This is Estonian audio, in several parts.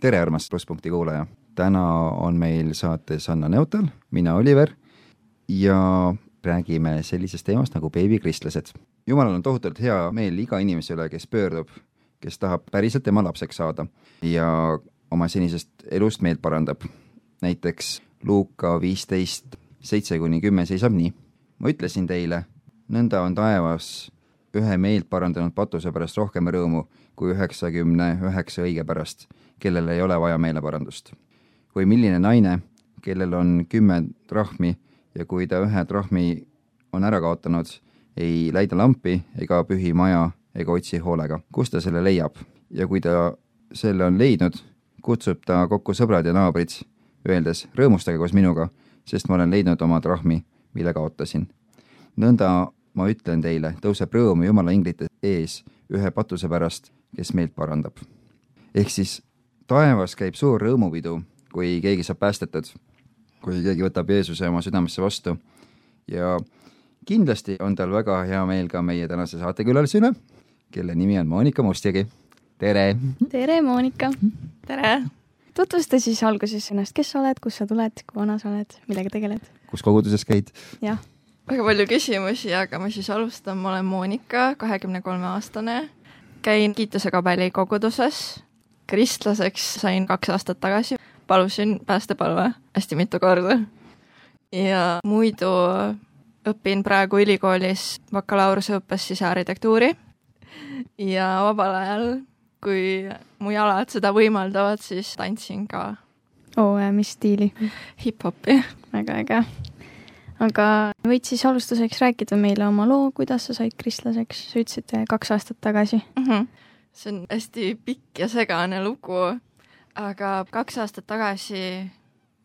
tere, armas plusspunkti kuulaja! täna on meil saates Anna Neutal, mina Oliver ja räägime sellisest teemast nagu beebikristlased. jumalal on tohutult hea meel iga inimese üle, kes pöördub, kes tahab päriselt tema lapseks saada ja oma senisest elust meelt parandab. näiteks Luuka viisteist, seitse kuni kümme seisab nii. ma ütlesin teile, nõnda on taevas ühe meelt parandanud patuse pärast rohkem rõõmu kui üheksakümne üheksa õige pärast, kellel ei ole vaja meeleparandust. või milline naine, kellel on kümme trahmi ja kui ta ühe trahmi on ära kaotanud, ei läida lampi ega pühi maja ega otsi hoolega, kust ta selle leiab ja kui ta selle on leidnud, kutsub ta kokku sõbrad ja naabrid, öeldes rõõmustage koos minuga, sest ma olen leidnud oma trahmi, mille kaotasin. nõnda ma ütlen teile, tõuseb rõõmu Jumala inglite ees ühe patuse pärast, kes meelt parandab. ehk siis taevas käib suur rõõmupidu, kui keegi saab päästetud, kui keegi võtab Jeesuse oma südamesse vastu ja kindlasti on tal väga hea meel ka meie tänase saatekülalise üle, kelle nimi on Monika Mustjagi. tere! tere, Monika! tere! tutvusta siis alguses ennast, kes sa oled, kust sa tuled, kui vana sa oled, millega tegeled? kus koguduses käid? jah väga palju küsimusi, aga ma siis alustan, ma olen Monika, kahekümne kolme aastane. käin Kiitusekabeli koguduses. Kristlaseks sain kaks aastat tagasi, palusin päästepalve hästi mitu korda. ja muidu õpin praegu ülikoolis bakalaureuseõppes sisearhitektuuri ja vabal ajal, kui mu jalad seda võimaldavad, siis tantsin ka. oo, mis stiili? hip-hopi. väga äge aga võid siis alustuseks rääkida meile oma loo, kuidas sa said kristlaseks, sa ütlesid kaks aastat tagasi mm. -hmm. See on hästi pikk ja segane lugu, aga kaks aastat tagasi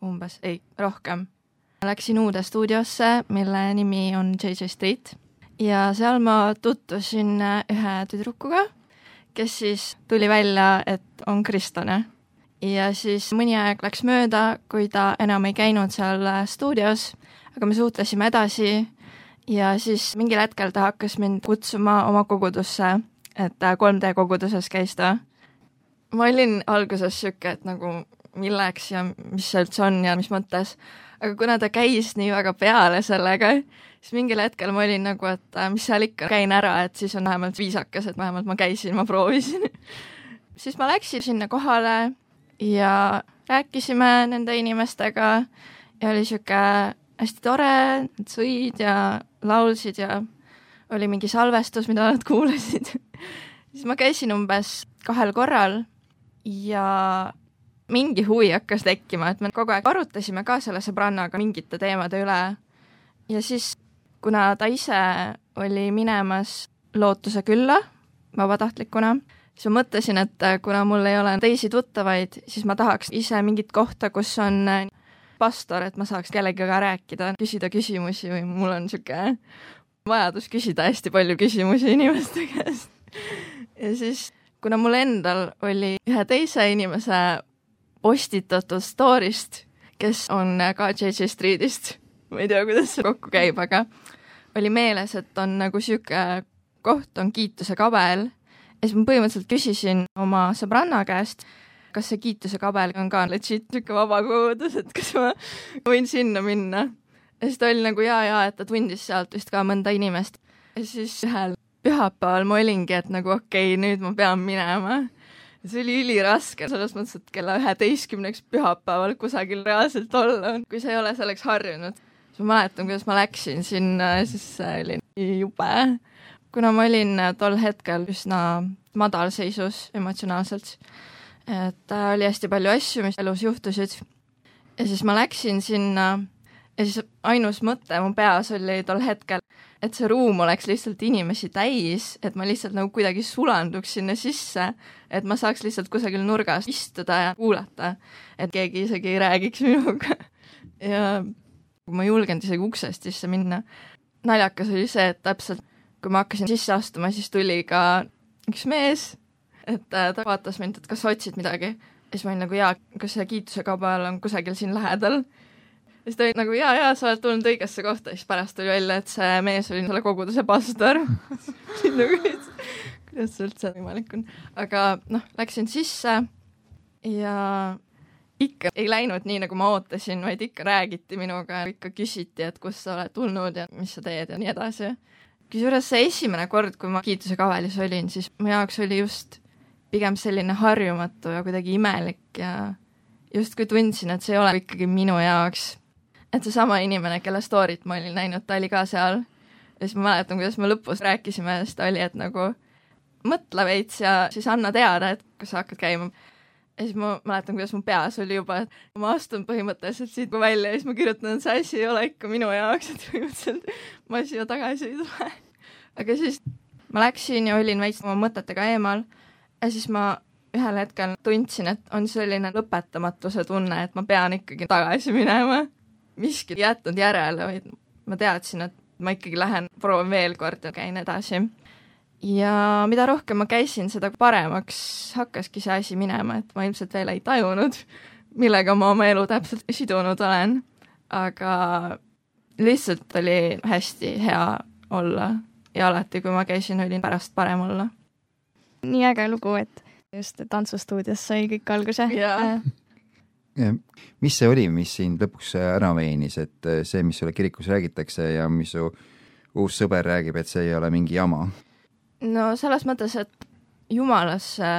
umbes, ei, rohkem, läksin uude stuudiosse, mille nimi on JJ Street. Ja seal ma tutvusin ühe tüdrukuga, kes siis tuli välja, et on kristlane. ja siis mõni aeg läks mööda, kui ta enam ei käinud seal stuudios aga me suhtlesime edasi. Ja siis mingil hetkel ta hakkas mind kutsuma oma kogudusse, et 3D koguduses käis ta. ma olin alguses sihuke, et nagu milleks ja mis see üldse on ja mis mõttes, aga kuna ta käis nii väga peale sellega, siis mingil hetkel ma olin nagu, et äh, mis seal ikka, käin ära, et siis on vähemalt viisakas, et vähemalt ma käisin, ma proovisin. Siis ma läksin sinna kohale ja rääkisime nende inimestega ja oli sihuke hästi tore, nad sõid ja laulsid ja oli mingi salvestus, mida nad kuulasid siis ma käisin umbes kahel korral ja mingi huvi hakkas tekkima, et me kogu aeg arutasime ka selle sõbrannaga mingite teemade üle. ja siis, kuna ta ise oli minemas Lootuse külla vabatahtlikuna, siis ma mõtlesin, et kuna mul ei ole teisi tuttavaid, siis ma tahaks ise mingit kohta, kus on pastor, et ma saaks kellegagi rääkida, küsida küsimusi või mul on niisugune vajadus küsida hästi palju küsimusi inimeste käest. Ja siis, kuna mul endal oli ühe teise inimese postitatud story'st, kes on ka JJ Street'ist, ma ei tea, kuidas see kokku käib, aga oli meeles, et on nagu niisugune koht, on kiituse kabel ja siis ma põhimõtteliselt küsisin oma sõbranna käest, kas see kiituse kabel on ka legit niisugune vaba kogudus, et kas ma võin sinna minna. ja siis ta oli nagu jaa, jaa, et ta tundis sealt vist ka mõnda inimest. ja siis ühel pühapäeval ma olingi, et nagu okei okay,, nüüd ma pean minema. see oli üliraske, selles mõttes, et kella üheteistkümneks pühapäeval kusagil reaalselt olla, kui sa ei ole selleks harjunud. siis ma mäletan, kuidas ma läksin sinna ja siis see oli nii jube. kuna ma olin tol hetkel üsna madalseisus emotsionaalselt et äh, oli hästi palju asju, mis elus juhtusid. ja siis ma läksin sinna ja siis ainus mõte mu peas oli tol hetkel, et see ruum oleks lihtsalt inimesi täis, et ma lihtsalt nagu kuidagi sulanduks sinna sisse, et ma saaks lihtsalt kusagil nurgas istuda ja kuulata, et keegi isegi ei räägiks minuga. ja ma ei julgenud isegi uksest sisse minna. naljakas oli see, et täpselt kui ma hakkasin sisse astuma, siis tuli ka üks mees et äh, ta vaatas mind, et kas sa otsid midagi. ja siis ma olin nagu jaa, kas see kiituse kabel on kusagil siin lähedal. Siis ta oli nagu jaa, jaa, sa oled tulnud õigesse kohta, siis pärast tuli välja, et see mees oli selle koguduse pastor nagu, kuidas see üldse võimalik on. aga noh, läksin sisse ja ikka ei läinud nii, nagu ma ootasin, vaid ikka räägiti minuga, ikka küsiti, et kust sa oled tulnud ja mis sa teed ja nii edasi. kusjuures see esimene kord, kui ma Kiituse kavelis olin, siis mu jaoks oli just pigem selline harjumatu ja kuidagi imelik ja justkui tundsin, et see ei ole ikkagi minu jaoks. Et seesama inimene, kelle story't ma olin näinud, ta oli ka seal. ja siis ma mäletan, kuidas me lõpus rääkisime, siis ta oli, et nagu mõtle veits ja siis anna teada, et kas sa hakkad käima ja siis ma mäletan, kuidas mu peas oli juba, et ma astun põhimõtteliselt siit välja ja siis ma kirjutan, et see asi ei ole ikka minu jaoks, et põhimõtteliselt ma siia tagasi ei tule. aga siis ma läksin ja olin veits oma mõtetega eemal ja siis ma ühel hetkel tundsin, et on selline lõpetamatuse tunne, et ma pean ikkagi tagasi minema. Miski ei jätnud järele, vaid ma teadsin, et ma ikkagi lähen, proovin veel kord ja käin edasi ja mida rohkem ma käisin, seda paremaks hakkaski see asi minema, et ma ilmselt veel ei tajunud, millega ma oma elu täpselt sidunud olen, aga lihtsalt oli hästi hea olla ja alati, kui ma käisin, oli pärast parem olla. nii äge lugu, et just tantsustuudios sai kõik alguse. Mis see oli, mis sind lõpuks ära veenis, et see, mis sulle kirikus räägitakse ja mis su uus sõber räägib, et see ei ole mingi jama? no selles mõttes, et jumalasse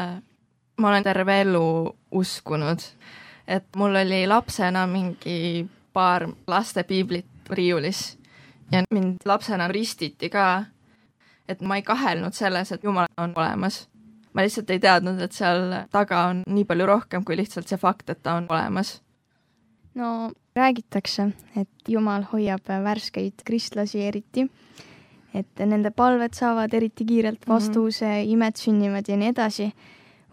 ma olen terve elu uskunud, et mul oli lapsena mingi paar lastepiiblit riiulis ja mind lapsena ristiti ka, et ma ei kahelnud selles, et Jumal on olemas. Ma lihtsalt ei teadnud, et seal taga on nii palju rohkem kui lihtsalt see fakt, et ta on olemas. no räägitakse, et Jumal hoiab värskeid kristlasi eriti et nende palved saavad eriti kiirelt mhm. vastuse mm, -hmm. imed sünnivad ja nii edasi.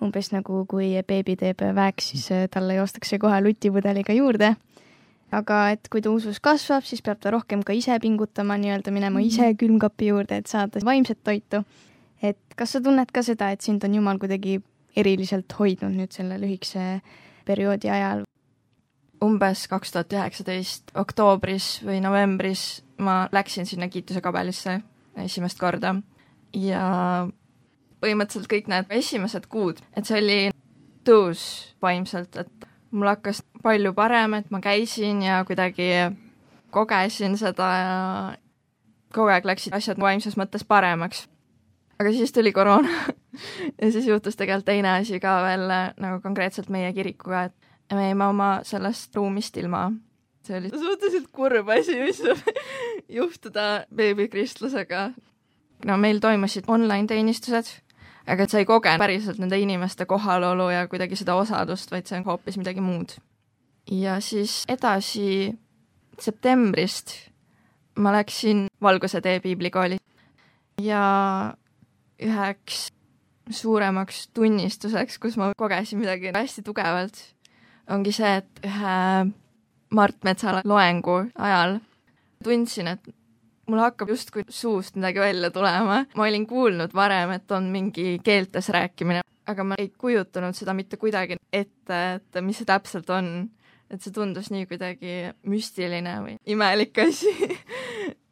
umbes nagu kui beebi teeb väeks, siis äh, talle joostakse kohe lutipudeliga juurde. aga et kui ta usus kasvab, siis peab ta rohkem ka ise pingutama, nii-öelda minema -hmm. ise külmkapi juurde, et saada vaimset toitu. Et kas sa tunned ka seda, et sind on Jumal kuidagi eriliselt hoidnud nüüd selle lühikese perioodi ajal? umbes kaks tuhat üheksateist oktoobris või novembris ma läksin sinna kiituse kabelisse esimest korda ja põhimõtteliselt kõik need esimesed kuud, et see oli tõus vaimselt, et mul hakkas palju parem, et ma käisin ja kuidagi kogesin seda ja kogu aeg läksid asjad vaimses mõttes paremaks. Aga siis tuli koroona ja siis juhtus tegelikult teine asi ka veel nagu konkreetselt meie kirikuga, et me jäime oma sellest ruumist ilma see oli suhteliselt kurb asi, mis võib juhtuda beebikristlusega. no meil toimusid online teenistused, aga sa ei kogenud päriselt nende inimeste kohalolu ja kuidagi seda osadust, vaid see on hoopis midagi muud. ja siis edasi septembrist ma läksin Valguse tee piiblikooli ja üheks suuremaks tunnistuseks, kus ma kogesin midagi hästi tugevalt, ongi see, et ühe Mart Metsala loengu ajal tundsin, et mul hakkab justkui suust midagi välja tulema. ma olin kuulnud varem, et on mingi keeltes rääkimine, aga ma ei kujutanud seda mitte kuidagi ette, et mis see täpselt on. et see tundus nii kuidagi müstiline või imelik asi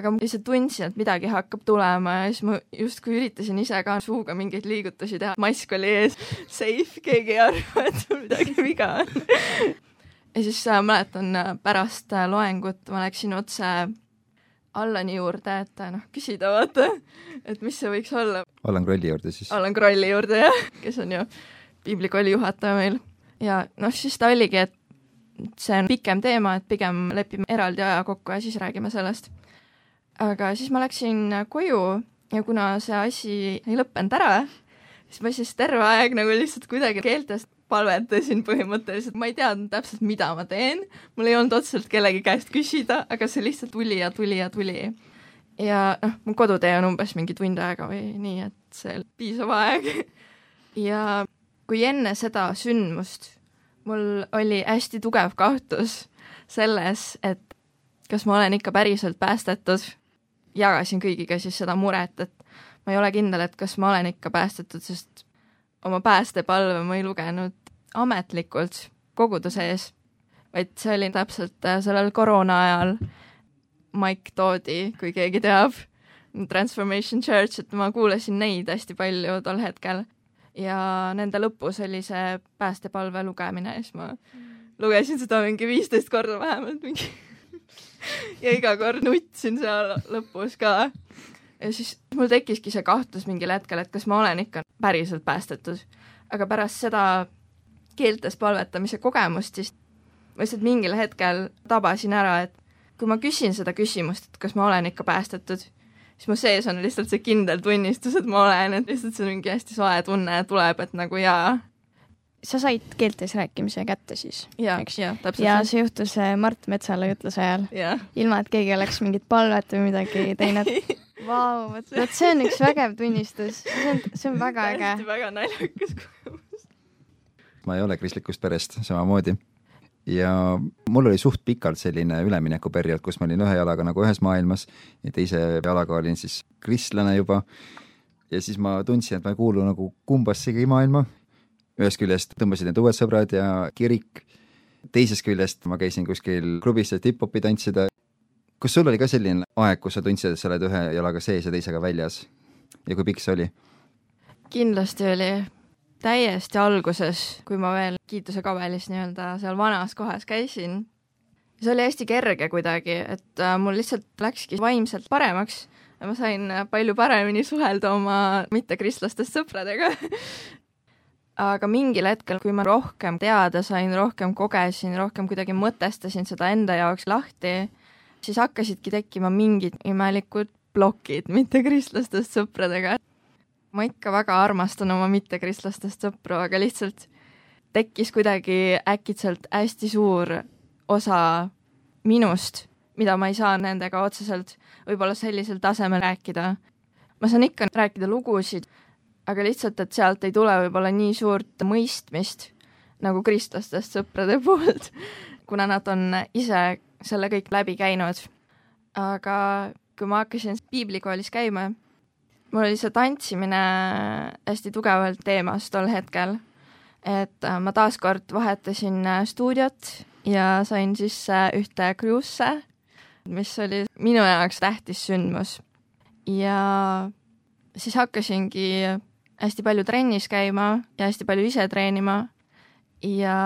aga ma lihtsalt tundsin, et midagi hakkab tulema ja siis ma justkui üritasin ise ka suuga mingeid liigutusi teha, mask oli ees, safe, keegi ei arva, et mul midagi viga on ja siis äh, mäletan äh, pärast äh, loengut ma läksin otse Allani juurde, et äh, noh, küsida vaata, et mis see võiks olla. Allan Krolli juurde siis? Allan Krolli juurde jah, kes on ju piiblikooli juhataja meil. ja noh, siis ta oligi, et see on pikem teema, et pigem lepime eraldi aja kokku ja siis räägime sellest. Aga siis ma läksin koju ja kuna see asi ei lõppenud ära, siis ma siis terve aeg nagu lihtsalt kuidagi keeltest palvetasin põhimõtteliselt, ma ei teadnud täpselt, mida ma teen, mul ei olnud otseselt kellegi käest küsida, aga see lihtsalt tuli ja tuli ja tuli. ja noh, mu kodutee on umbes mingi tund aega või nii, et see piisav aeg. Ja kui enne seda sündmust mul oli hästi tugev kahtlus selles, et kas ma olen ikka päriselt päästetud, jagasin kõigiga siis seda muret, et ma ei ole kindel, et kas ma olen ikka päästetud, sest oma päästepalve ma ei lugenud ametlikult koguduse ees, vaid see oli täpselt äh, sellel koroona ajal. Mike Toodi, kui keegi teab, Transformation Church, et ma kuulasin neid hästi palju tol hetkel. ja nende lõpus oli see päästepalve lugemine ja siis ma lugesin seda mingi viisteist korda vähemalt mingi ja iga kord nutsin seal lõpus ka. ja siis mul tekkiski see kahtlus mingil hetkel, et kas ma olen ikka päriselt päästetud. aga pärast seda keeltes palvetamise kogemust, siis ma lihtsalt mingil hetkel tabasin ära, et kui ma küsin seda küsimust, et kas ma olen ikka päästetud, siis mu sees on lihtsalt see kindel tunnistus, et ma olen, et lihtsalt see mingi hästi soe tunne tuleb, et nagu jaa. Sa said keeltes rääkimise kätte siis? täpselt. ja see juhtus äh, Mart Metsala jutluse ajal. ilma, et keegi oleks mingit palvet või midagi teinud Vau, vot, vot see on üks vägev tunnistus, see on, see on väga äge. väga naljakas kogemus. ma ei ole kristlikust perest samamoodi ja mul oli suht pikalt selline üleminekuperiood, kus ma olin ühe jalaga nagu ühes maailmas ja teise jalaga olin siis kristlane juba. ja siis ma tundsin, et ma ei kuulu nagu kumbassegi maailma. Ühest küljest tõmbasid need uued sõbrad ja kirik, teisest küljest ma käisin kuskil klubis, et hip-hopi tantsida. Kas sul oli ka selline aeg, kus sa tundsid, et sa oled ühe jalaga sees ja teisega väljas? Ja kui pikk see oli? kindlasti oli täiesti alguses, kui ma veel Kiituse kabelis nii-öelda seal vanas kohas käisin. see oli hästi kerge kuidagi, et äh, mul lihtsalt läkski vaimselt paremaks. Ja ma sain palju paremini suhelda oma mittekristlastest sõpradega aga mingil hetkel, kui ma rohkem teada sain, rohkem kogesin, rohkem kuidagi mõtestasin seda enda jaoks lahti, siis hakkasidki tekkima mingid imelikud plokid mittekristlastest sõpradega. ma ikka väga armastan oma mittekristlastest sõpru, aga lihtsalt tekkis kuidagi äkitselt hästi suur osa minust, mida ma ei saa nendega otseselt võib-olla sellisel tasemel rääkida. ma saan ikka rääkida lugusid, aga lihtsalt, et sealt ei tule võib-olla nii suurt mõistmist nagu kristlastest sõprade poolt, kuna nad on ise selle kõik läbi käinud. aga kui ma hakkasin piiblikoolis käima, mul oli see tantsimine hästi tugevalt teemas tol hetkel. et äh, ma taaskord vahetasin äh, stuudiot ja sain sisse ühte cruise'e, mis oli minu jaoks tähtis sündmus. ja siis hakkasingi hästi palju trennis käima ja hästi palju ise treenima ja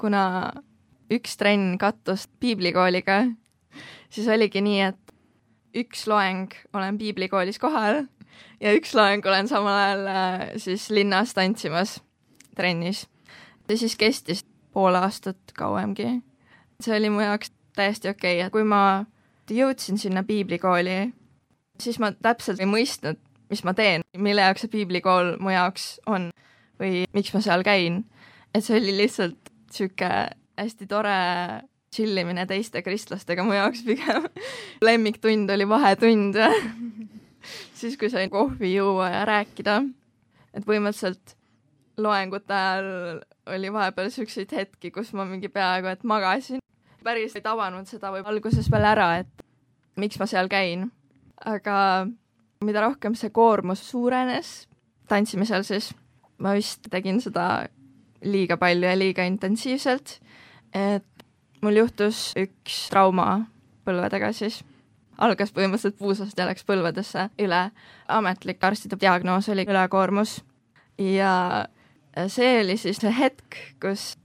kuna üks trenn kattus piiblikooliga, siis oligi nii, et üks loeng olen piiblikoolis kohal ja üks loeng olen samal ajal äh, siis linnas tantsimas trennis. see siis kestis pool aastat kauemgi. see oli mu jaoks täiesti okei okay., et kui ma jõudsin sinna piiblikooli, siis ma täpselt ei mõistnud, mis ma teen, mille jaoks see piiblikool mu jaoks on või miks ma seal käin. et see oli lihtsalt niisugune hästi tore tšillimine teiste kristlastega mu jaoks pigem. lemmiktund oli vahetund siis, kui sain kohvi juua ja rääkida. et põhimõtteliselt loengute ajal oli vahepeal siukseid hetki, kus ma mingi peaaegu et magasin. päris ei tabanud seda võib alguses veel ära, et miks ma seal käin. aga mida rohkem see koormus suurenes tantsimisel, siis ma vist tegin seda liiga palju ja liiga intensiivselt et mul juhtus üks trauma põlvedega siis, algas põhimõtteliselt puusast ja läks põlvedesse üle. ametlik arstide diagnoos oli ülekoormus. Ja see oli siis see hetk, kus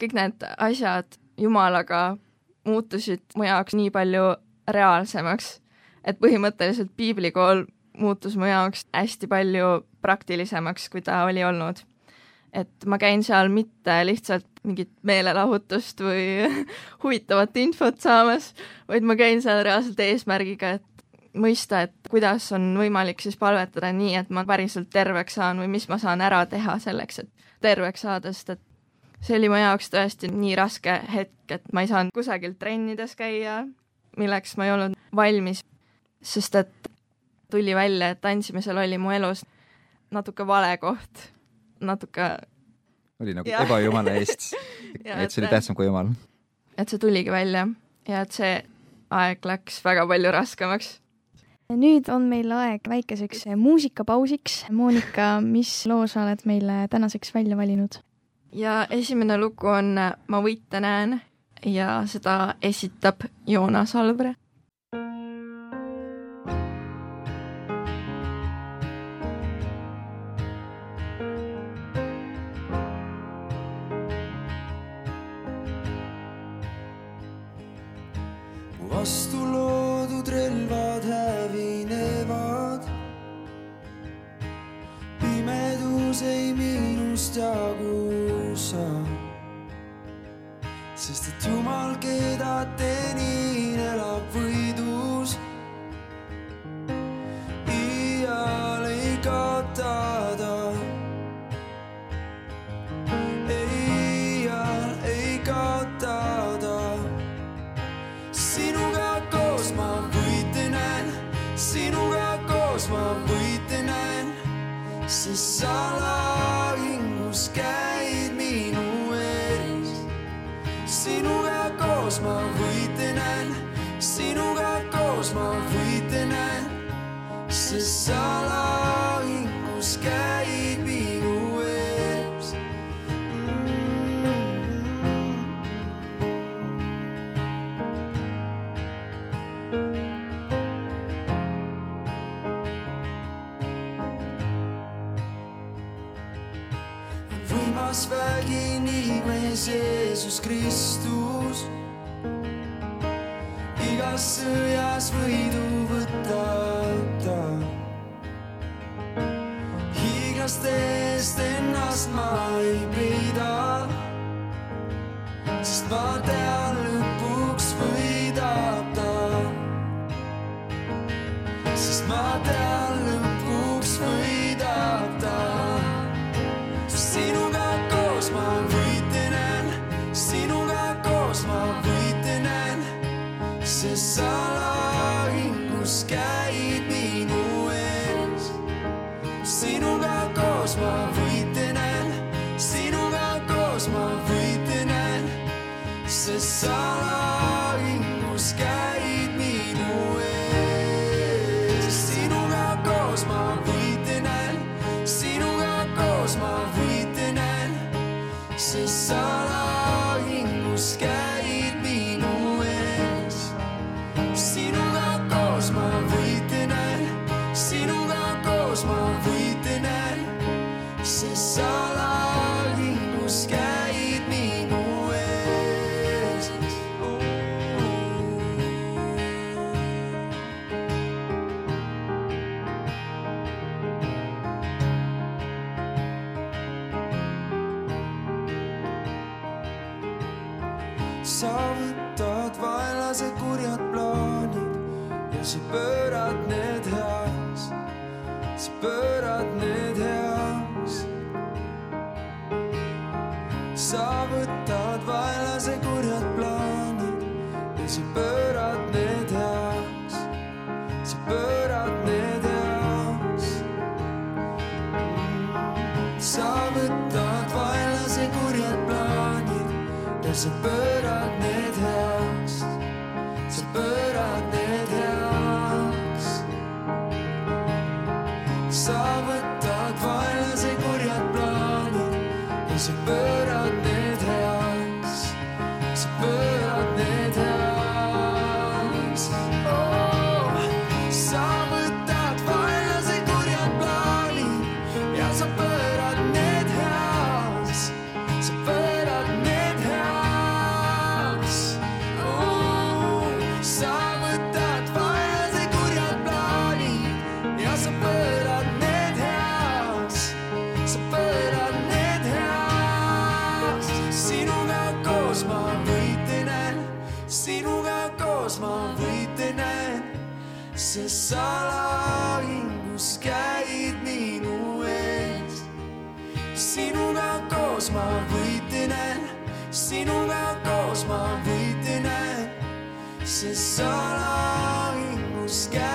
kõik need asjad Jumalaga muutusid mu jaoks nii palju reaalsemaks, et põhimõtteliselt piiblikool muutus mu jaoks hästi palju praktilisemaks, kui ta oli olnud. Et ma käin seal mitte lihtsalt mingit meelelahutust või huvitavat infot saamas, vaid ma käin seal reaalselt eesmärgiga, et mõista, et kuidas on võimalik siis palvetada nii, et ma päriselt terveks saan või mis ma saan ära teha selleks, et terveks saada, sest et see oli mu jaoks tõesti nii raske hetk, et ma ei saanud kusagil trennides käia, milleks ma ei olnud valmis, sest et tuli välja, et tantsimisel oli mu elus natuke vale koht natuke oli nagu ja. ebajumala eest et see oli tähtsam kui jumal. et see tuligi välja ja et see aeg läks väga palju raskemaks. nüüd on meil aeg väikeseks muusikapausiks. Monika, mis loo sa oled meile tänaseks välja valinud? ja esimene lugu on Ma võite näen ja seda esitab Joonas Albre kuidas ma võite näen, sest salahingus käid minu ees. sinuga koos ma võite näen, sinuga koos ma võite näen, sest sa Jeesus Kristus. igas sõjas võidu võtab ta. hiiglaste eest ennast ma ei peida, sest ma tean. kus käid minu ees. sinuga koos ma võitlen, sinuga koos ma võitlen, see salahimmus käib.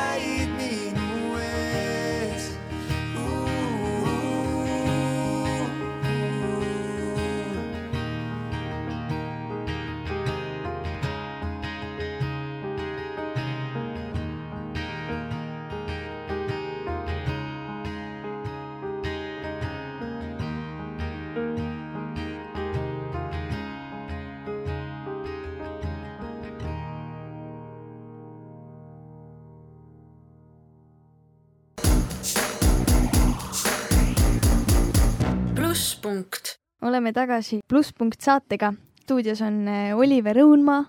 oleme tagasi plusspunkt saatega. stuudios on eh, Oliver Õunmaa,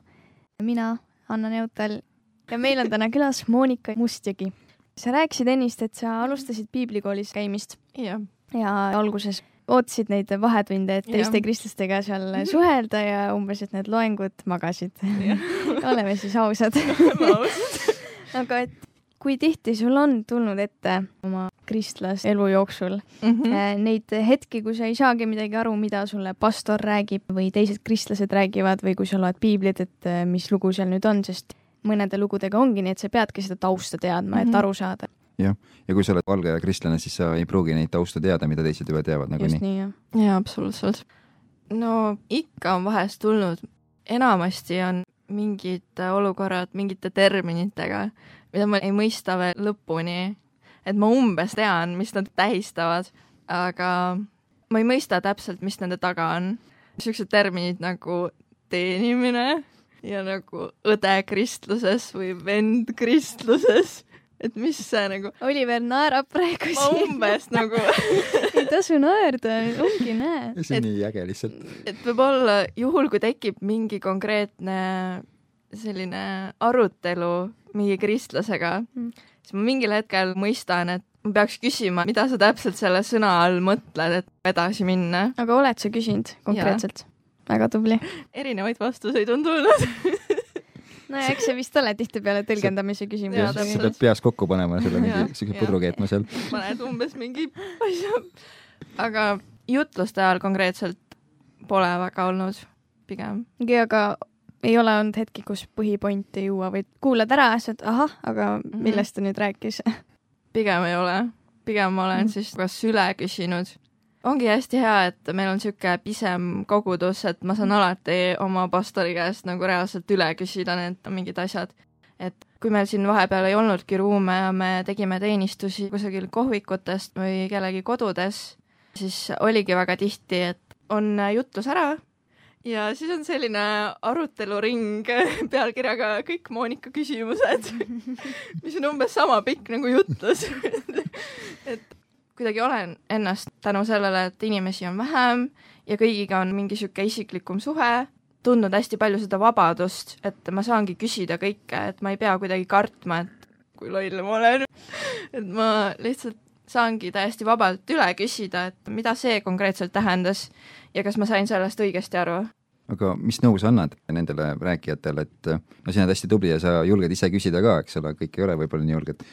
mina, Anna Neutal ja meil on täna külas Monika Mustjõgi. sa rääkisid ennist, et sa alustasid piiblikoolis käimist. jah. ja alguses ootasid neid vahetunde, et teiste kristlastega seal suhelda ja umbes, et need loengud magasid oleme siis ausad. aga et kui tihti sul on tulnud ette oma kristlase elu jooksul Mhm. äh, neid hetki, kui sa ei saagi midagi aru, mida sulle pastor räägib või teised kristlased räägivad või kui sa loed piiblit, et äh, mis lugu seal nüüd on, sest mõnede lugudega ongi nii, et sa peadki seda tausta teadma, et Mhm. aru saada. ja kui sa oled valge kristlane, siis sa ei pruugi neid tausta teada, mida teised juba teavad just nagunii. nii, jah. jaa, absoluutselt. no ikka on vahest tulnud, enamasti on mingid olukorrad mingite terminitega, mida ma ei mõista veel lõpuni. Et ma umbes tean, mis nad tähistavad, aga ma ei mõista täpselt, mis nende taga on. niisugused terminid nagu teenimine ja nagu õde kristluses või vend kristluses, et mis see nagu, Oliver naerab praegu ma umbes nagu ei tasu naerda, ongi näe. see Et- on nii äge lihtsalt. et võib-olla juhul, kui tekib mingi konkreetne selline arutelu mingi kristlasega Mm. Siis ma mingil hetkel mõistan, et ma peaks küsima, mida sa täpselt selle sõna all mõtled, et edasi minna. aga oled sa küsinud konkreetselt? väga tubli. erinevaid vastuseid on tulnud. no ja eks see vist ole tihtipeale tõlgendamise küsimus sa täpselt. pead peas kokku panema selle mingi siukse pudru keetma seal. paned umbes mingi asja. aga jutluste ajal konkreetselt pole väga olnud, pigem. aga ei ole olnud hetki, kus põhipoint ei jõua või kuulad ära siis, et ahah, aga Mhm. millest ta nüüd rääkis? pigem ei ole, pigem ma olen Mm. siis kas üle küsinud. ongi hästi hea, et meil on niisugune pisem kogudus, et ma saan alati oma pastori käest nagu reaalselt üle küsida need mingid asjad. et kui meil siin vahepeal ei olnudki ruume ja me tegime teenistusi kusagil kohvikutest või kellegi kodudes, siis oligi väga tihti, et on jutlus ära ja siis on selline aruteluring pealkirjaga Kõik Monika küsimused, mis on umbes sama pikk nagu jutlus. et kuidagi olen ennast tänu sellele, et inimesi on vähem ja kõigiga on mingi sihuke isiklikum suhe, tundnud hästi palju seda vabadust, et ma saangi küsida kõike, et ma ei pea kuidagi kartma, et kui loll ma olen. et ma lihtsalt saangi täiesti vabalt üle küsida, et mida see konkreetselt tähendas ja kas ma sain sellest õigesti aru aga mis nõu sa annad nendele rääkijatele, et no sa oled hästi tubli ja sa julged ise küsida ka, eks ole, kõik ei ole võib-olla nii julged.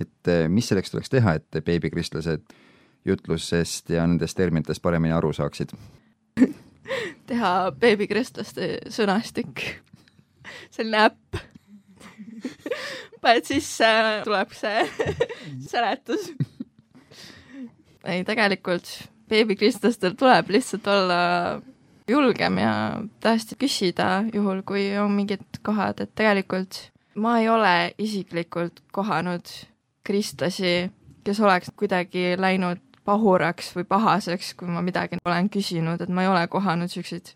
et mis selleks tuleks teha, et beebikristlased jutlusest ja nendest terminitest paremini aru saaksid? teha beebikristlaste sõnastik, selline äpp. paned sisse, tuleb see seletus. ei, tegelikult beebikristlastel tuleb lihtsalt olla julgem ja tõesti küsida, juhul kui on mingid kohad, et tegelikult ma ei ole isiklikult kohanud kristlasi, kes oleks kuidagi läinud pahuraks või pahaseks, kui ma midagi olen küsinud, et ma ei ole kohanud siukseid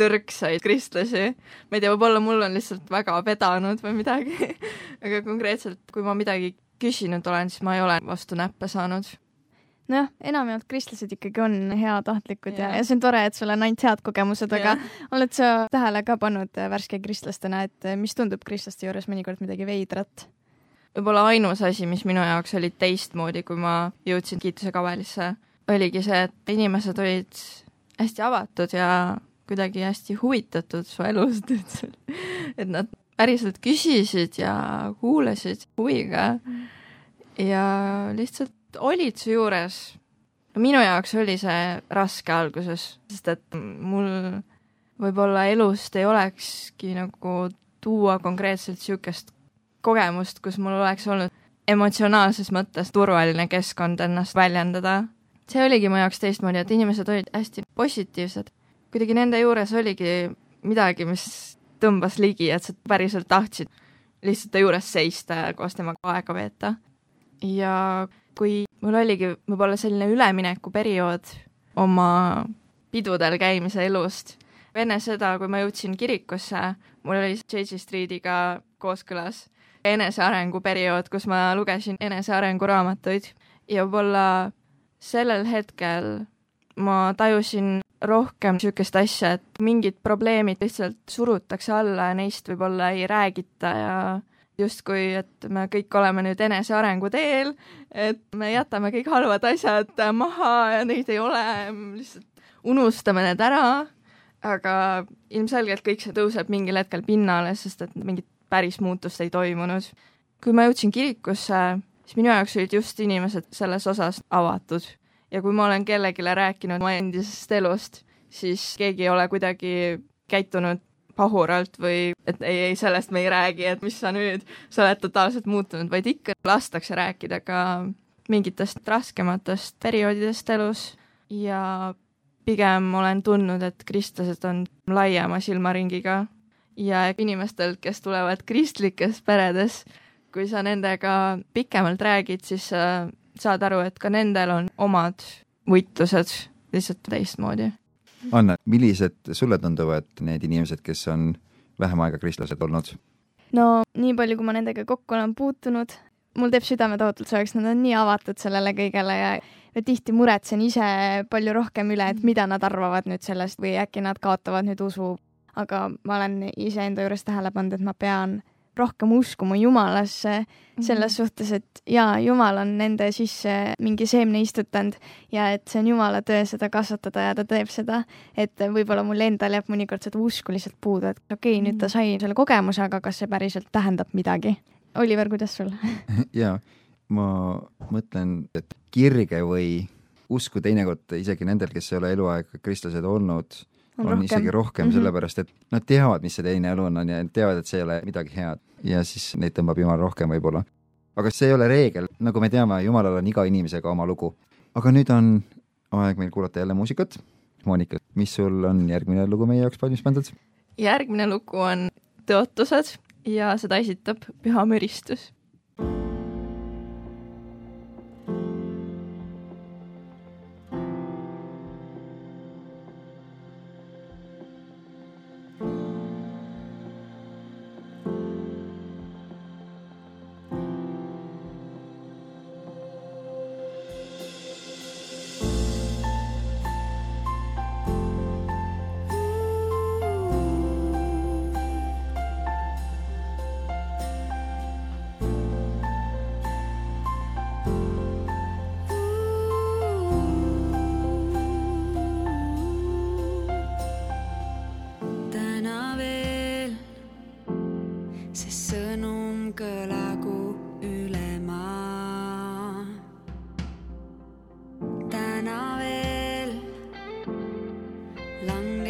tõrksaid kristlasi. ma ei tea, võib-olla mul on lihtsalt väga vedanud või midagi, aga konkreetselt, kui ma midagi küsinud olen, siis ma ei ole vastu näppe saanud. nojah, enamjaolt kristlased ikkagi on heatahtlikud ja, Jaa. ja see on tore, et sul on ainult head kogemused, aga oled sa tähele ka pannud äh, värske kristlastena, et äh, mis tundub kristlaste juures mõnikord midagi veidrat? võib-olla ainus asi, mis minu jaoks oli teistmoodi, kui ma jõudsin kiituse kavelisse, oligi see, et inimesed olid hästi avatud ja kuidagi hästi huvitatud su elust, et et nad päriselt küsisid ja kuulasid huviga ja lihtsalt olid su juures. minu jaoks oli see raske alguses, sest et mul võib-olla elust ei olekski nagu tuua konkreetselt niisugust kogemust, kus mul oleks olnud emotsionaalses mõttes turvaline keskkond ennast väljendada. see oligi mu jaoks teistmoodi, et inimesed olid hästi positiivsed. kuidagi nende juures oligi midagi, mis tõmbas ligi, et sa päriselt tahtsid lihtsalt ta juures seista ja koos temaga aega veeta. ja kui mul oligi võib-olla selline üleminekuperiood oma pidudel käimise elust, enne seda, kui ma jõudsin kirikusse, mul oli JJ Streetiga kooskõlas enesearenguperiood, kus ma lugesin enesearenguraamatuid. Ja võib-olla sellel hetkel ma tajusin rohkem niisugust asja, et mingid probleemid lihtsalt surutakse alla ja neist võib-olla ei räägita ja justkui, et me kõik oleme nüüd enesearengu teel, et me jätame kõik halvad asjad maha ja neid ei ole, lihtsalt unustame need ära, aga ilmselgelt kõik see tõuseb mingil hetkel pinnale, sest et mingit päris muutust ei toimunud. kui ma jõudsin kirikusse, siis minu jaoks olid just inimesed selles osas avatud ja kui ma olen kellelegi rääkinud oma endisest elust, siis keegi ei ole kuidagi käitunud pahuralt või et ei, ei, sellest me ei räägi, et mis sa nüüd, sa oled totaalselt muutunud, vaid ikka lastakse rääkida ka mingitest raskematest perioodidest elus ja pigem olen tundnud, et kristlased on laiema silmaringiga ja inimestel, kes tulevad kristlikes peredes, kui sa nendega pikemalt räägid, siis sa saad aru, et ka nendel on omad võitlused lihtsalt teistmoodi. Anne, millised sulle tunduvad need inimesed, kes on vähem aega kristlased olnud? no nii palju, kui ma nendega kokku olen puutunud, mul teeb südame tohutult soojaks, nad on nii avatud sellele kõigele ja ja tihti muretsen ise palju rohkem üle, et mida nad arvavad nüüd sellest või äkki nad kaotavad nüüd usu. aga ma olen iseenda juures tähele pannud, et ma pean rohkem uskuma Jumalasse selles mm -hmm. suhtes, et jaa, Jumal on nende sisse mingi seemne istutanud ja et see on Jumala töö seda kasvatada ja ta teeb seda, et võib-olla mul endal jääb mõnikord seda usku lihtsalt puudu, et okei okay,, nüüd ta sai selle kogemuse, aga kas see päriselt tähendab midagi? Oliver, kuidas sul jaa, ma mõtlen, et kirge või usku teinekord isegi nendel, kes ei ole eluaeg kristlased olnud on, on rohkem. isegi rohkem mm, -hmm. sellepärast et nad teavad, mis see teine elu on, on ja teavad, et see ei ole midagi head ja siis neid tõmbab Jumal rohkem võib-olla. aga see ei ole reegel, nagu me teame, Jumalal on iga inimesega oma lugu. aga nüüd on aeg meil kuulata jälle muusikat. Monika, mis sul on järgmine lugu meie jaoks valmis pandud? järgmine lugu on Tõotused ja seda esitab Püha Müristus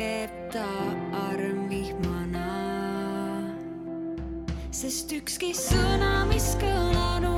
teeb ta arm vihmana. sest ükski sõna, mis kõlanud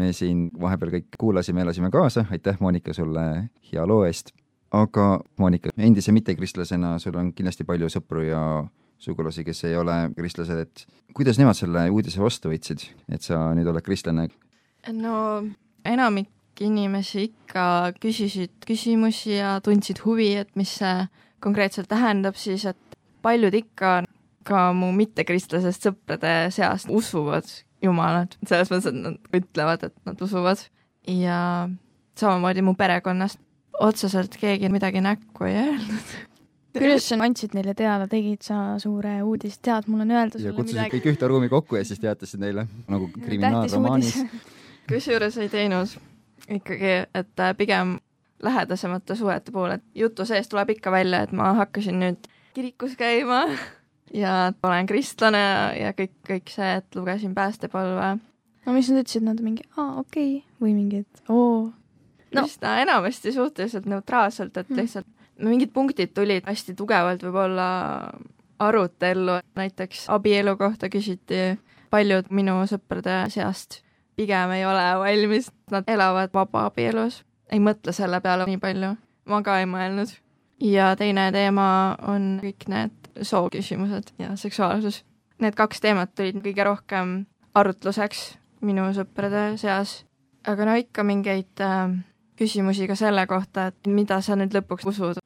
me siin vahepeal kõik kuulasime, elasime kaasa, aitäh, Monika, sulle hea loo eest. aga Monika, endise mittekristlasena sul on kindlasti palju sõpru ja sugulasi, kes ei ole kristlased, et kuidas nemad selle uudise vastu võtsid, et sa nüüd oled kristlane? no enamik inimesi ikka küsisid küsimusi ja tundsid huvi, et mis see konkreetselt tähendab siis, et paljud ikka ka mu mittekristlasest sõprade seast usuvad Jumalat, selles mõttes, et nad ütlevad, et nad usuvad. Ja samamoodi mu perekonnast. Otseselt keegi midagi näkku ei öelnud. kuidas sa andsid neile teada, tegid sa suure uudist, tead, mul on öelda ja sulle kutsusid midagi. kõik ühte ruumi kokku ja siis teatasid neile nagu kriminaalromaanis. kusjuures ei teinud. Ikkagi, et äh, pigem lähedasemate suhete puhul, et jutu sees tuleb ikka välja, et ma hakkasin nüüd kirikus käima ja olen kristlane ja, kõik, kõik see, et lugesin päästepalve no mis nad ütlesid, nad mingi, aa, okei okay. või mingi, et oo. no. No. üsna enamasti suhteliselt neutraalselt, et Mm. lihtsalt mingid punktid tulid hästi tugevalt võib-olla arutellu, näiteks abielu kohta küsiti paljud minu sõprade seast pigem ei ole valmis, nad elavad vabaabielus, ei mõtle selle peale nii palju, ma ka ei mõelnud. ja teine teema on kõik need sooküsimused ja seksuaalsus. Need kaks teemat tulid kõige rohkem arutluseks minu sõprade seas, aga no ikka mingeid äh, küsimusi ka selle kohta, et mida sa nüüd lõpuks usud.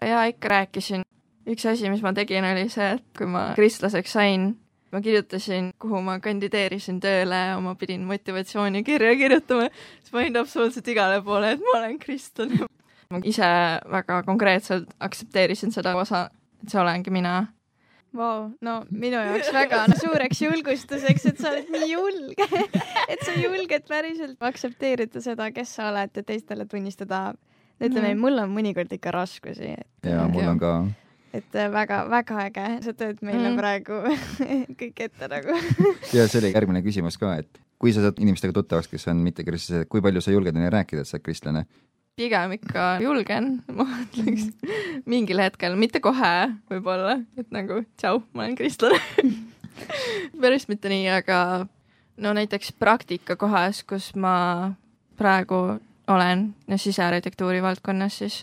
ja ikka rääkisin. üks asi, mis ma tegin, oli see, et kui ma kristlaseks sain, ma kirjutasin, kuhu ma kandideerisin tööle ma pidin motivatsioonikirja kirjutama, siis ma panin absoluutselt igale poole, et ma olen kristlane. ma ise väga konkreetselt aktsepteerisin seda osa, et see olengi mina. Vau, no minu jaoks väga no, suureks julgustuseks, et sa oled nii julge, et sa julged päriselt aktsepteerida seda, kes sa oled ja teistele tunnistada. ütleme Mhm., mul on mõnikord ikka raskusi, ja mul on ka, et väga-väga äge, sa teed meile Mhm. praegu kõik ette nagu. ja see oli järgmine küsimus ka, et kui sa saad inimestega tuttavaks, kes on mittekristlased, kui palju sa julged neile rääkida, et sa oled kristlane? Pigem ikka julgen, ma ütleks mingil hetkel, mitte kohe võib-olla, et nagu tšau, ma olen kristlane. päris mitte nii, aga no näiteks praktikakohas, kus ma praegu olen ja sisearhitektuuri valdkonnas, siis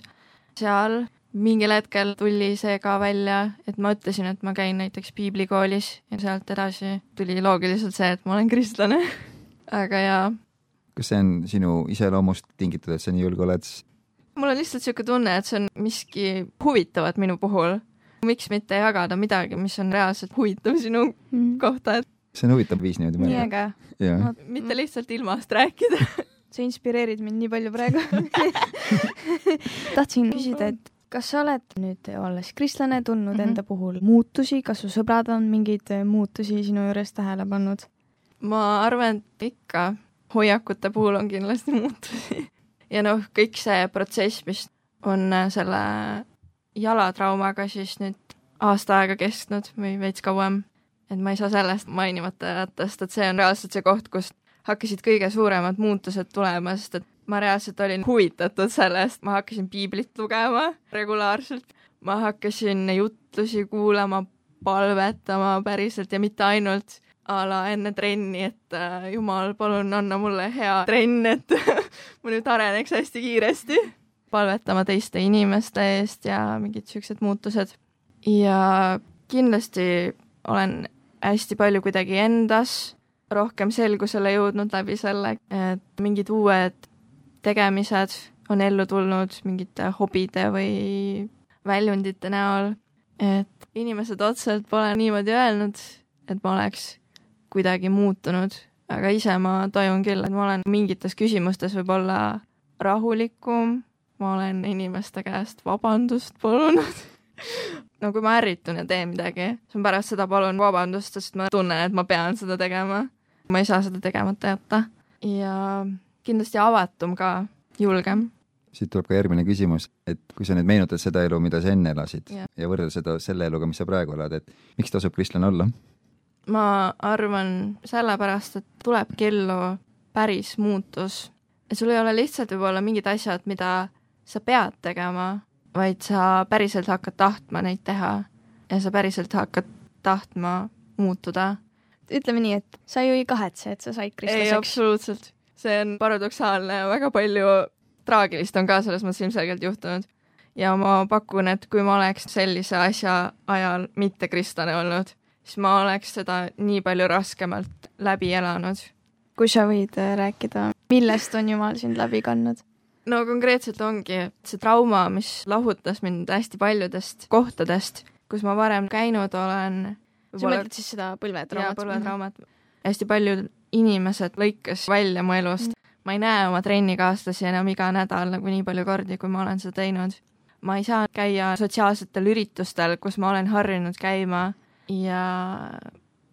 seal mingil hetkel tuli see ka välja, et ma ütlesin, et ma käin näiteks piiblikoolis ja sealt edasi tuli loogiliselt see, et ma olen kristlane. aga jaa kas see on sinu iseloomust tingitud, et sa nii julge oled? mul on lihtsalt niisugune tunne, et see on miski huvitavat minu puhul. miks mitte jagada midagi, mis on reaalselt huvitav sinu kohta, et see on huvitav viis niimoodi nii mõelda. äge, jah, mitte lihtsalt ilmast rääkida. sa inspireerid mind nii palju praegu. tahtsin küsida, et kas sa oled nüüd olles kristlane tundnud mm. -hmm. enda puhul muutusi, kas su sõbrad on mingeid muutusi sinu juures tähele pannud? ma arvan, et ikka hoiakute puhul on kindlasti muutusi. ja noh, kõik see protsess, mis on äh, selle jalatraumaga siis nüüd aasta aega kestnud või veits kauem, et ma ei saa sellest mainimata jätta, sest et see on reaalselt see koht, kust hakkasid kõige suuremad muutused tulema, sest et ma reaalselt olin huvitatud sellest, ma hakkasin piiblit lugema regulaarselt, ma hakkasin jutlusi kuulama, palvetama päriselt ja mitte ainult a la enne trenni, et äh, jumal, palun anna mulle hea trenn, et ma nüüd areneks hästi kiiresti. palvetama teiste inimeste eest ja mingid siuksed muutused. ja kindlasti olen hästi palju kuidagi endas rohkem selgusele jõudnud läbi selle, et mingid uued tegemised on ellu tulnud mingite hobide või väljundite näol. et inimesed otseselt pole niimoodi öelnud, et ma oleks kuidagi muutunud, aga ise ma tajun küll, et ma olen mingites küsimustes võib-olla rahulikum, ma olen inimeste käest vabandust palunud. no kui ma ärritun ja teen midagi, siis ma pärast seda palun vabandust, sest ma tunnen, et ma pean seda tegema. ma ei saa seda tegemata jätta ja kindlasti avatum ka, julgem. siit tuleb ka järgmine küsimus, et kui sa nüüd meenutad seda elu, mida sa enne elasid Jah. ja võrdled seda selle eluga, mis sa praegu elad, et miks tasub kristlane olla? Ma arvan sellepärast, et tulebki ellu päris muutus. et sul ei ole lihtsalt võib-olla mingid asjad, mida sa pead tegema, vaid sa päriselt hakkad tahtma neid teha ja sa päriselt hakkad tahtma muutuda. ütleme nii, et sa ju ei kahetse, et sa said ei, kristlaseks. absoluutselt. see on paradoksaalne ja väga palju traagilist on ka selles mõttes ilmselgelt juhtunud. ja ma pakun, et kui ma oleks sellise asja ajal mitte kristlane olnud, siis ma oleks seda nii palju raskemalt läbi elanud kui sa võid äh, rääkida, millest on Jumal sind läbi kandnud? no konkreetselt ongi see trauma, mis lahutas mind hästi paljudest kohtadest, kus ma varem käinud olen. sa mõtled siis seda jaa, põlvetraumat? põlvetraumat. hästi paljud inimesed lõikas välja mu elust. ma ei näe oma trennikaaslasi enam iga nädal nagu nii palju kordi, kui ma olen seda teinud. ma ei saa käia sotsiaalsetel üritustel, kus ma olen harjunud käima ja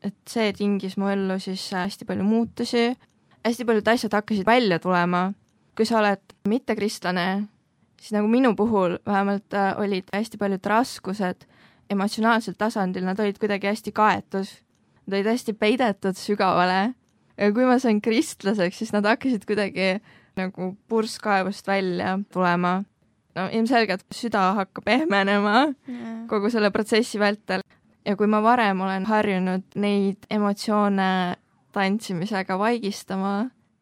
et see tingis mu ellu siis hästi palju muutusi. hästi paljud asjad hakkasid välja tulema. kui sa oled mittekristlane, siis nagu minu puhul vähemalt äh, olid hästi paljud raskused emotsionaalsel tasandil, nad olid kuidagi hästi kaetud. Nad olid hästi peidetud sügavale. ja kui ma sain kristlaseks, siis nad hakkasid kuidagi nagu purskkaevust välja tulema. no ilmselgelt süda hakkab pehmenema kogu selle protsessi vältel ja kui ma varem olen harjunud neid emotsioone tantsimisega vaigistama,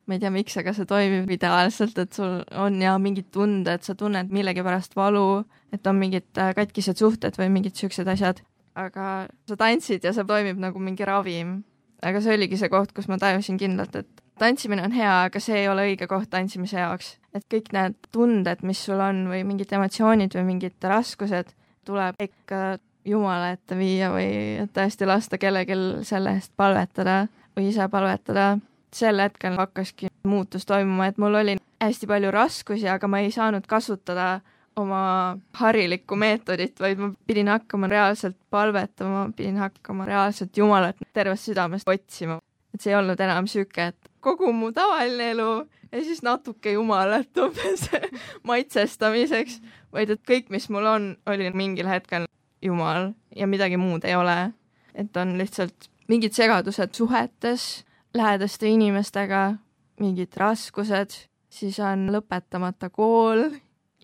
ma ei tea, miks, aga see toimib ideaalselt, et sul on ja mingid tunded, sa tunned millegipärast valu, et on mingid äh, katkised suhted või mingid siuksed asjad, aga sa tantsid ja see toimib nagu mingi ravim. aga see oligi see koht, kus ma tajusin kindlalt, et tantsimine on hea, aga see ei ole õige koht tantsimise jaoks. et kõik need tunded, mis sul on või mingid emotsioonid või mingid raskused, tuleb ikka Jumala ette viia või tõesti lasta kellelgi selle eest palvetada või ise palvetada. sel hetkel hakkaski muutus toimuma, et mul oli hästi palju raskusi, aga ma ei saanud kasutada oma harilikku meetodit, vaid ma pidin hakkama reaalselt palvetama, pidin hakkama reaalselt Jumalat tervest südamest otsima. et see ei olnud enam sihuke, et kogu mu tavaline elu ja siis natuke Jumalat umbes maitsestamiseks, vaid et kõik, mis mul on, oli mingil hetkel Jumal ja midagi muud ei ole. et on lihtsalt mingid segadused suhetes lähedaste inimestega, mingid raskused, siis on lõpetamata kool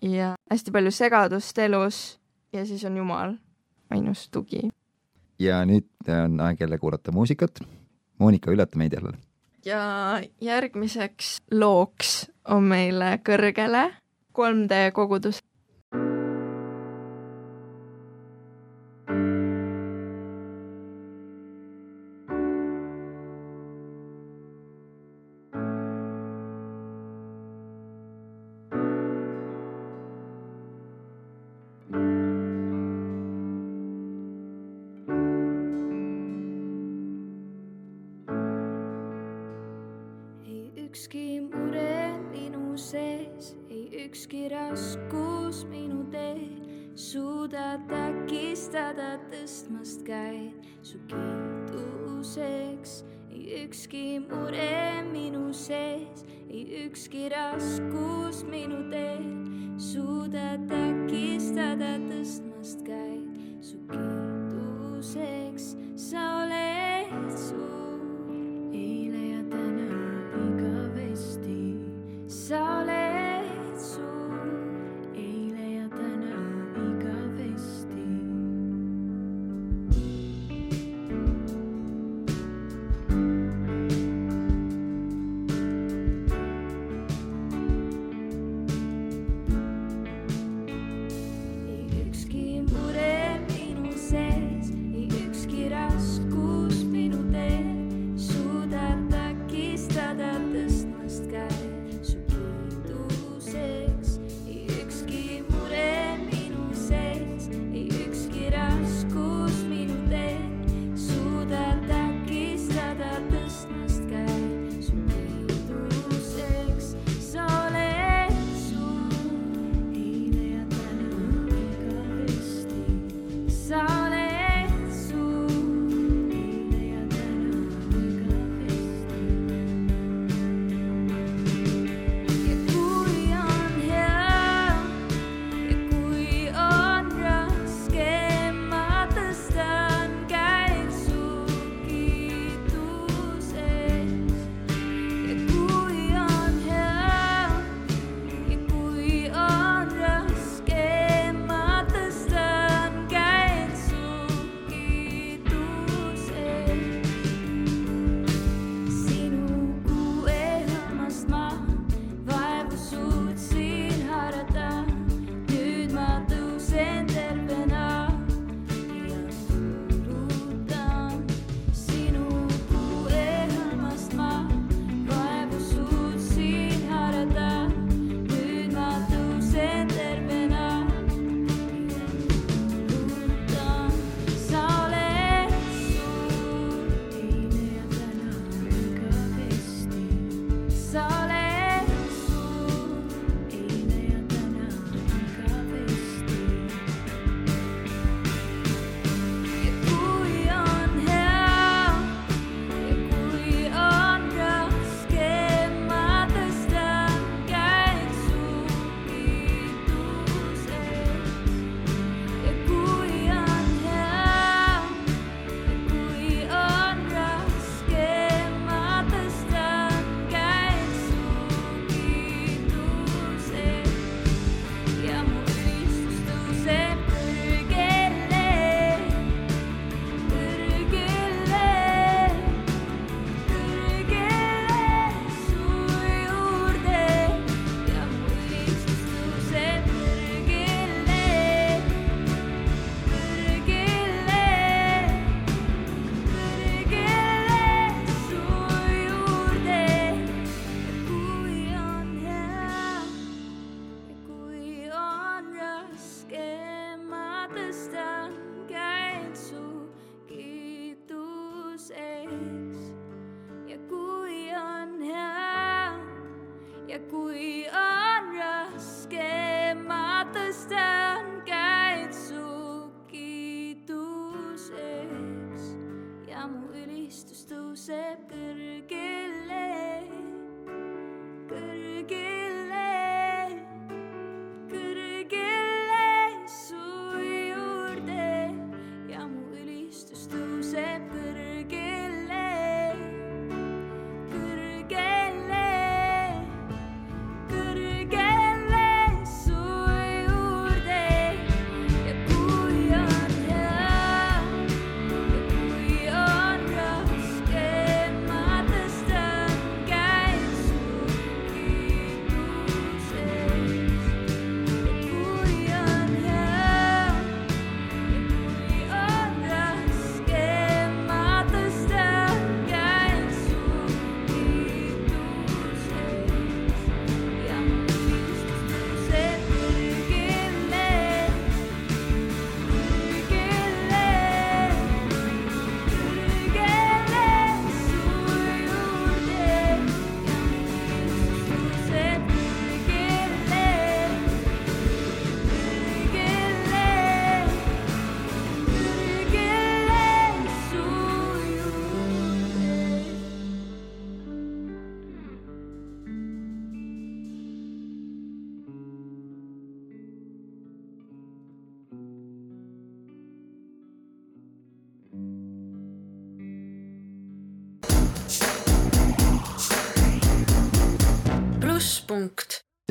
ja hästi palju segadust elus ja siis on Jumal ainus tugi. ja nüüd on aeg jälle kuulata muusikat. Monika, üllata meid jälle. ja järgmiseks looks on meil kõrgele 3D kogudus.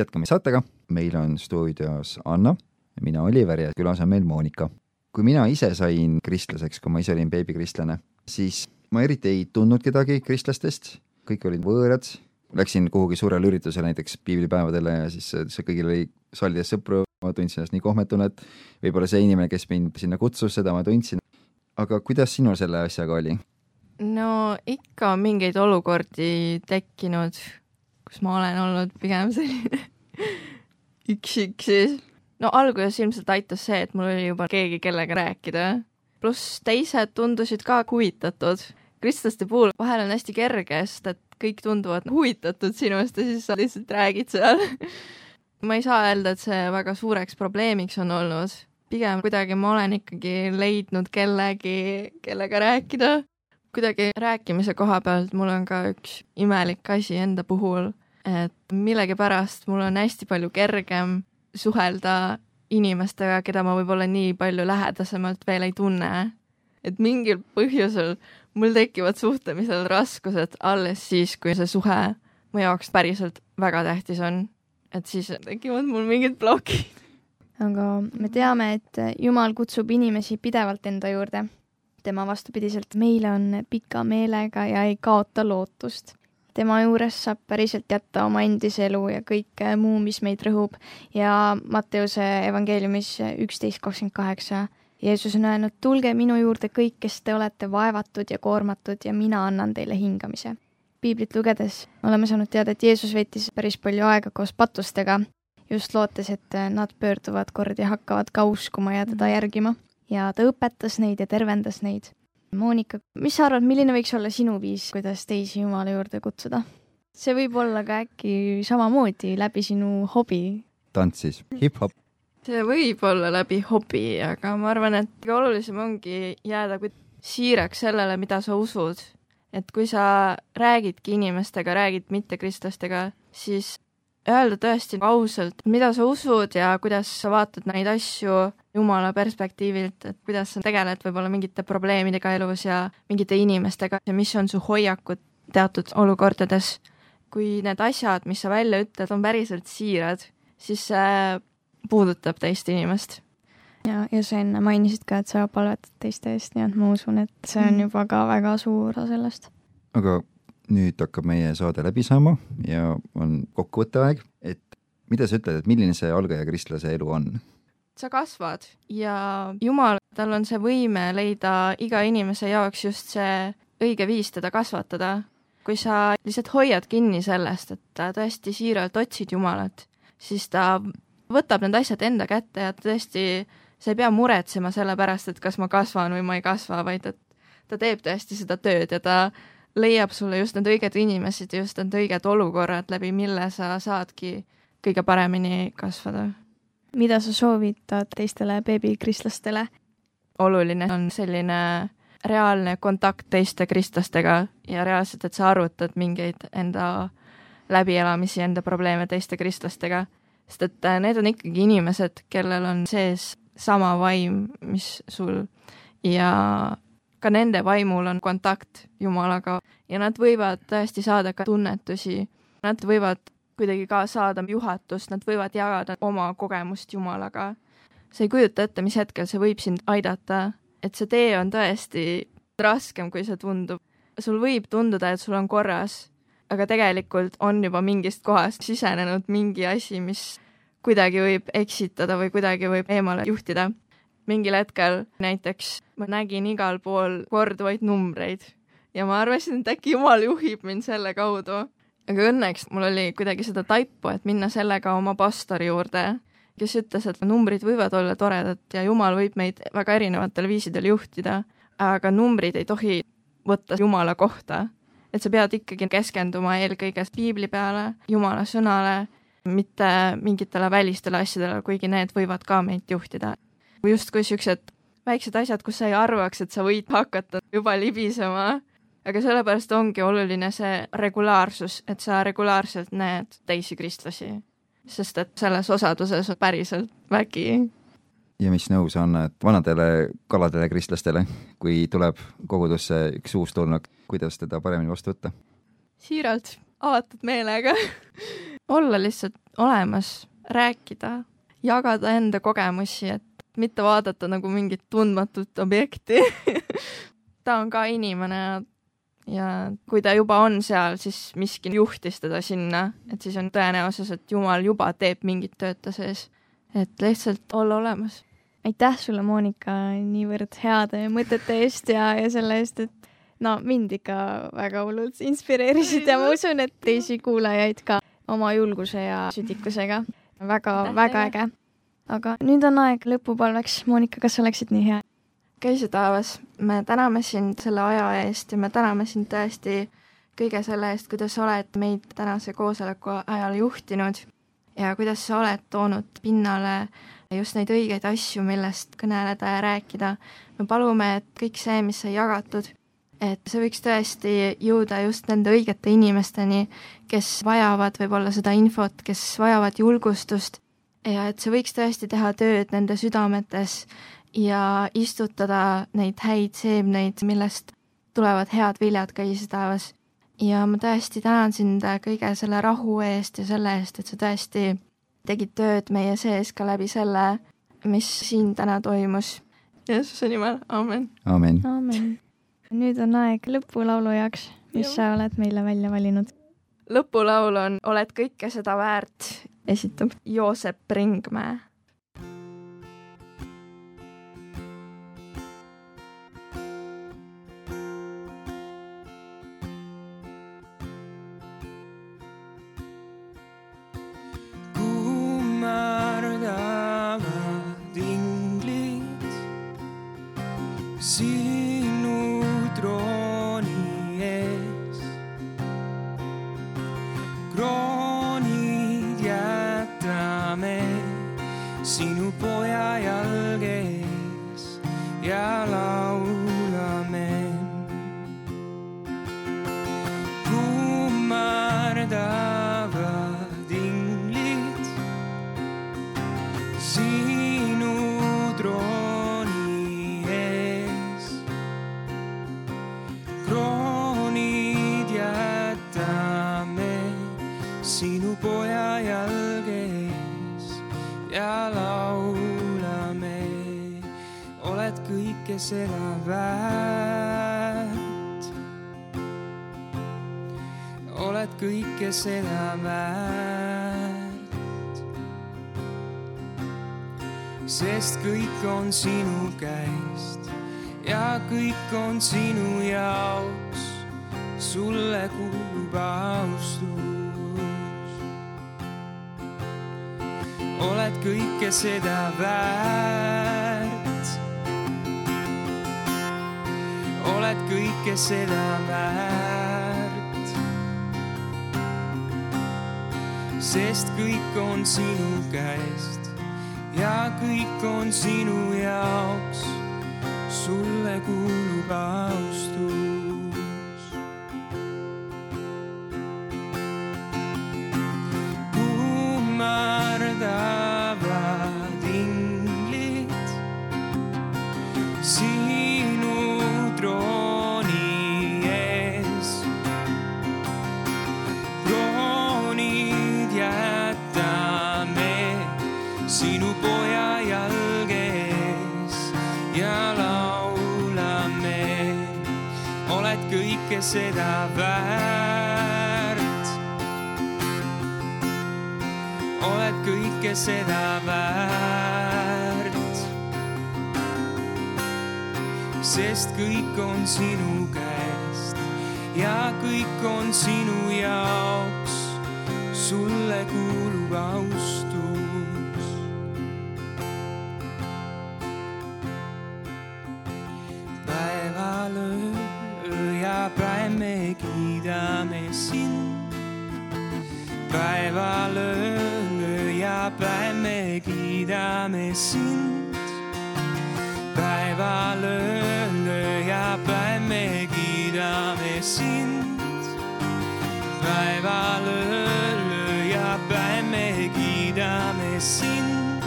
Jätkame saatega, meil on stuudios Anna, mina Oliver ja külas on meil Monika. kui mina ise sain kristlaseks, kui ma ise olin beebikristlane, siis ma eriti ei tundnud kedagi kristlastest, kõik olid võõrad, läksin kuhugi suurele üritusele, näiteks piiblipäevadele ja siis see kõigil oli sallides sõpru, ma tundsin ennast nii kohmetuna, et võib-olla see inimene, kes mind sinna kutsus, seda ma tundsin. aga kuidas sinul selle asjaga oli? no ikka mingeid olukordi tekkinud, kus ma olen olnud pigem selline üksik siis. no alguses ilmselt aitas see, et mul oli juba keegi, kellega rääkida. pluss teised tundusid ka huvitatud. kristlaste puhul vahel on hästi kerge, sest et kõik tunduvad huvitatud sinust ja siis sa lihtsalt räägid seal. ma ei saa öelda, et see väga suureks probleemiks on olnud. pigem kuidagi ma olen ikkagi leidnud kellegi, kellega rääkida kuidagi rääkimise koha pealt mul on ka üks imelik asi enda puhul, et millegipärast mul on hästi palju kergem suhelda inimestega, keda ma võib-olla nii palju lähedasemalt veel ei tunne. et mingil põhjusel mul tekivad suhtlemisel raskused alles siis, kui see suhe mu jaoks päriselt väga tähtis on. et siis tekivad mul mingid plokid. aga me teame, et Jumal kutsub inimesi pidevalt enda juurde. tema vastupidiselt meile on pika meelega ja ei kaota lootust. Tema juures saab päriselt jätta oma endise elu ja kõik muu, mis meid rõhub ja Matteuse evangeeliumis üksteist kakskümmend kaheksa Jeesus on öelnud, tulge minu juurde kõik, kes te olete vaevatud ja koormatud ja mina annan teile hingamise. piiblit lugedes oleme saanud teada, et Jeesus veetis päris palju aega koos patustega just lootes, et nad pöörduvad kord ja hakkavad ka uskuma ja teda järgima. ja ta õpetas neid ja tervendas neid. Monika, mis sa arvad, milline võiks olla sinu viis, kuidas teisi Jumala juurde kutsuda? see võib olla ka äkki samamoodi läbi sinu hobi. tantsis, hip-hop, see võib olla läbi hobi, aga ma arvan, et kõige olulisem ongi jääda kui- siiraks sellele, mida sa usud. et kui sa räägidki inimestega, räägid mittekristlastega, siis öelda tõesti ausalt, mida sa usud ja kuidas sa vaatad neid asju Jumala perspektiivilt, et kuidas sa tegeled võib-olla mingite probleemidega elus ja mingite inimestega ja mis on su hoiakud teatud olukordades. kui need asjad, mis sa välja ütled, on päriselt siirad, siis see puudutab teist inimest. ja, ja sa enne mainisid ka, et sa palvetad teiste eest, nii et ma usun, et see on Mhm. juba ka väga suur osa sellest. aga nüüd hakkab meie saade läbi saama ja on kokkuvõtte aeg, et mida sa ütled, et milline see algaja kristlase elu on? Sa kasvad ja Jumal, tal on see võime leida iga inimese jaoks just see õige viis teda kasvatada. kui sa lihtsalt hoiad kinni sellest, et tõesti siiralt otsid Jumalat, siis ta võtab need asjad enda kätte ja tõesti, sa ei pea muretsema selle pärast, et kas ma kasvan või ma ei kasva, vaid et ta teeb tõesti seda tööd ja ta leiab sulle just need õiged inimesed ja just need õiged olukorrad, läbi mille sa saadki kõige paremini kasvada. Mida sa soovitad teistele beebikristlastele? oluline on selline reaalne kontakt teiste kristlastega ja reaalselt, et sa arutad mingeid enda läbielamisi, enda probleeme teiste kristlastega, sest et äh, need on ikkagi inimesed, kellel on sees sama vaim, mis sul. Ja ka nende vaimul on kontakt Jumalaga. Ja nad võivad tõesti saada ka tunnetusi, nad võivad kuidagi ka saada juhatust, nad võivad jagada oma kogemust Jumalaga. sa ei kujuta ette, mis hetkel see võib sind aidata, et see tee on tõesti raskem, kui see tundub. sul võib tunduda, et sul on korras, aga tegelikult on juba mingist kohast sisenenud mingi asi, mis kuidagi võib eksitada või kuidagi võib eemale juhtida. mingil hetkel näiteks ma nägin igal pool korduvaid numbreid ja ma arvasin, et äkki Jumal juhib mind selle kaudu. Aga õnneks mul oli kuidagi seda taipu, et minna sellega oma pastori juurde, kes ütles, et numbrid võivad olla toredad ja Jumal võib meid väga erinevatel viisidel juhtida, aga numbrid ei tohi võtta Jumala kohta. et sa pead ikkagi keskenduma eelkõige piibli peale, Jumala sõnale, mitte mingitele välistele asjadele, kuigi need võivad ka meid juhtida. justkui siuksed väiksed asjad, kus sa ei arvaks, et sa võid hakata juba libisema aga sellepärast ongi oluline see regulaarsus, et sa regulaarselt näed teisi kristlasi. sest et selles osaduses on päriselt vägi. ja mis nõu sa annad vanadele kaladele kristlastele, kui tuleb kogudusse üks uustulnuk, kuidas teda paremini vastu võtta? siiralt, avatud meelega olla lihtsalt olemas, rääkida, jagada enda kogemusi, et mitte vaadata nagu mingit tundmatut objekti ta on ka inimene ja kui ta juba on seal, siis miski juhtis teda sinna, et siis on tõenäosus, et Jumal juba teeb mingit tööd ta sees. et lihtsalt olla olemas. aitäh sulle, Monika, niivõrd heade mõtete eest ja, ja selle eest, et no mind ikka väga hullult inspireerisid ja ma usun, et teisi kuulajaid ka oma julguse ja südikusega väga,. väga-väga äge. aga nüüd on aeg lõpupalveks. Monika, kas oleksid nii hea? Käise taevas, me täname sind selle aja eest ja me täname sind tõesti kõige selle eest, kuidas sa oled meid tänase koosoleku ajal juhtinud ja kuidas sa oled toonud pinnale just neid õigeid asju, millest kõneleda ja rääkida. me palume, et kõik see, mis sai jagatud, et see võiks tõesti jõuda just nende õigete inimesteni, kes vajavad võib-olla seda infot, kes vajavad julgustust ja et see võiks tõesti teha tööd nende südametes ja istutada neid häid seemneid, millest tulevad head viljad käis taevas. ja ma tõesti tänan sind kõige selle rahu eest ja selle eest, et sa tõesti tegid tööd meie sees ka läbi selle, mis siin täna toimus. Jeesuse nimel, amen. amen. amen. nüüd on aeg lõpulaulu jaoks, mis Jah. sa oled meile välja valinud. lõpulaul on Oled kõike seda väärt, esitab Joosep Ringmäe seda väärt oled kõike seda väärt. sest kõik on sinu käest ja kõik on sinu jaoks, sulle kuulub austus. oled kõike seda väärt. oled kõike seda väärt. sest kõik on sinu käest ja kõik on sinu jaoks. sulle kuulub au. Kõike seda väärt sest kõik on sinu käest ja kõik on sinu jaoks. sulle kuulub austus. Öö ja päev me kiidame sind päeval öö ja päev me kiidame sind. päeval öö ja päev me kiidame sind.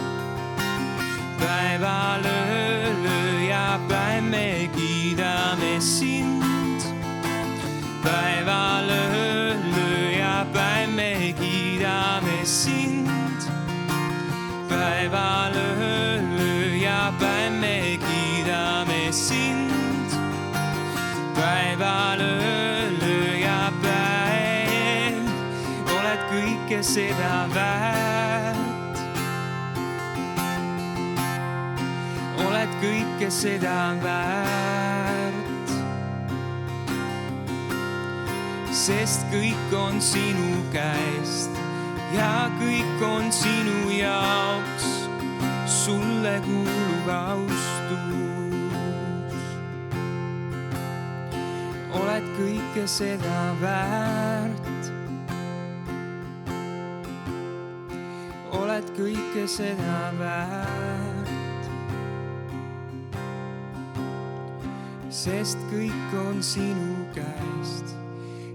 päeval öö ja päev me kiidame sind. päeval öö päeval öö ja päev me kiidame sind. päeval öö ja päev oled kõike seda väärt. oled kõike seda väärt. sest kõik on sinu käest ja kõik on sinu jaoks. Sulle kuulub austus. oled kõike seda väärt. oled kõike seda väärt. sest kõik on sinu käest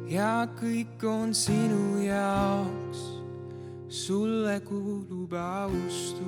ja kõik on sinu jaoks. Sulle kuulub austus.